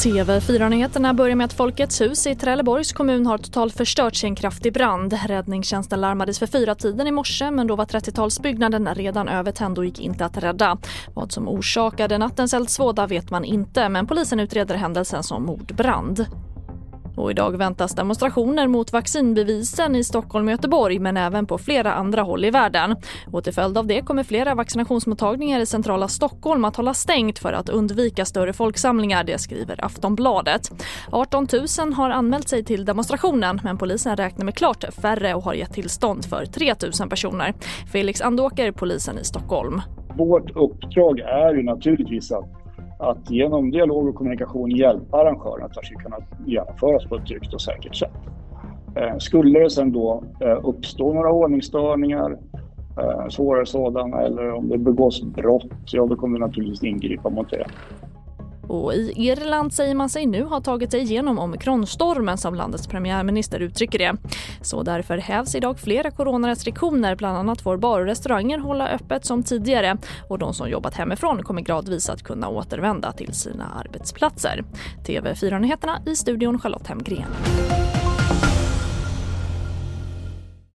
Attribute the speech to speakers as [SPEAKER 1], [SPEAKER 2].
[SPEAKER 1] TV4-nyheterna börjar med att Folkets hus i Trelleborgs kommun har totalt förstörts i en kraftig brand. Räddningstjänsten larmades för fyra tiden i morse men då var 30-talsbyggnaden redan övertänd och gick inte att rädda. Vad som orsakade nattens eldsvåda vet man inte men polisen utreder händelsen som mordbrand. Och idag väntas demonstrationer mot vaccinbevisen i Stockholm och Göteborg men även på flera andra håll i världen. Och till följd av det kommer flera vaccinationsmottagningar i centrala Stockholm att hålla stängt för att undvika större folksamlingar, det skriver Aftonbladet. 18 000 har anmält sig till demonstrationen men polisen räknar med klart färre och har gett tillstånd för 3 000 personer. Felix Andåker, polisen i Stockholm.
[SPEAKER 2] Vårt uppdrag är ju naturligtvis att att genom dialog och kommunikation hjälpa arrangörerna att det ska kunna genomföras på ett tryggt och säkert sätt. Eh, skulle det sen då eh, uppstå några ordningsstörningar, eh, svårare sådana, eller om det begås brott, ja då kommer vi naturligtvis ingripa mot det.
[SPEAKER 1] Och i Irland säger man sig nu ha tagit sig igenom omikronstormen som landets premiärminister uttrycker det. Så därför hävs idag flera coronarestriktioner. Bland annat får bar och restauranger hålla öppet som tidigare och de som jobbat hemifrån kommer gradvis att kunna återvända till sina arbetsplatser. TV4-nyheterna i studion Charlotte Hemgren.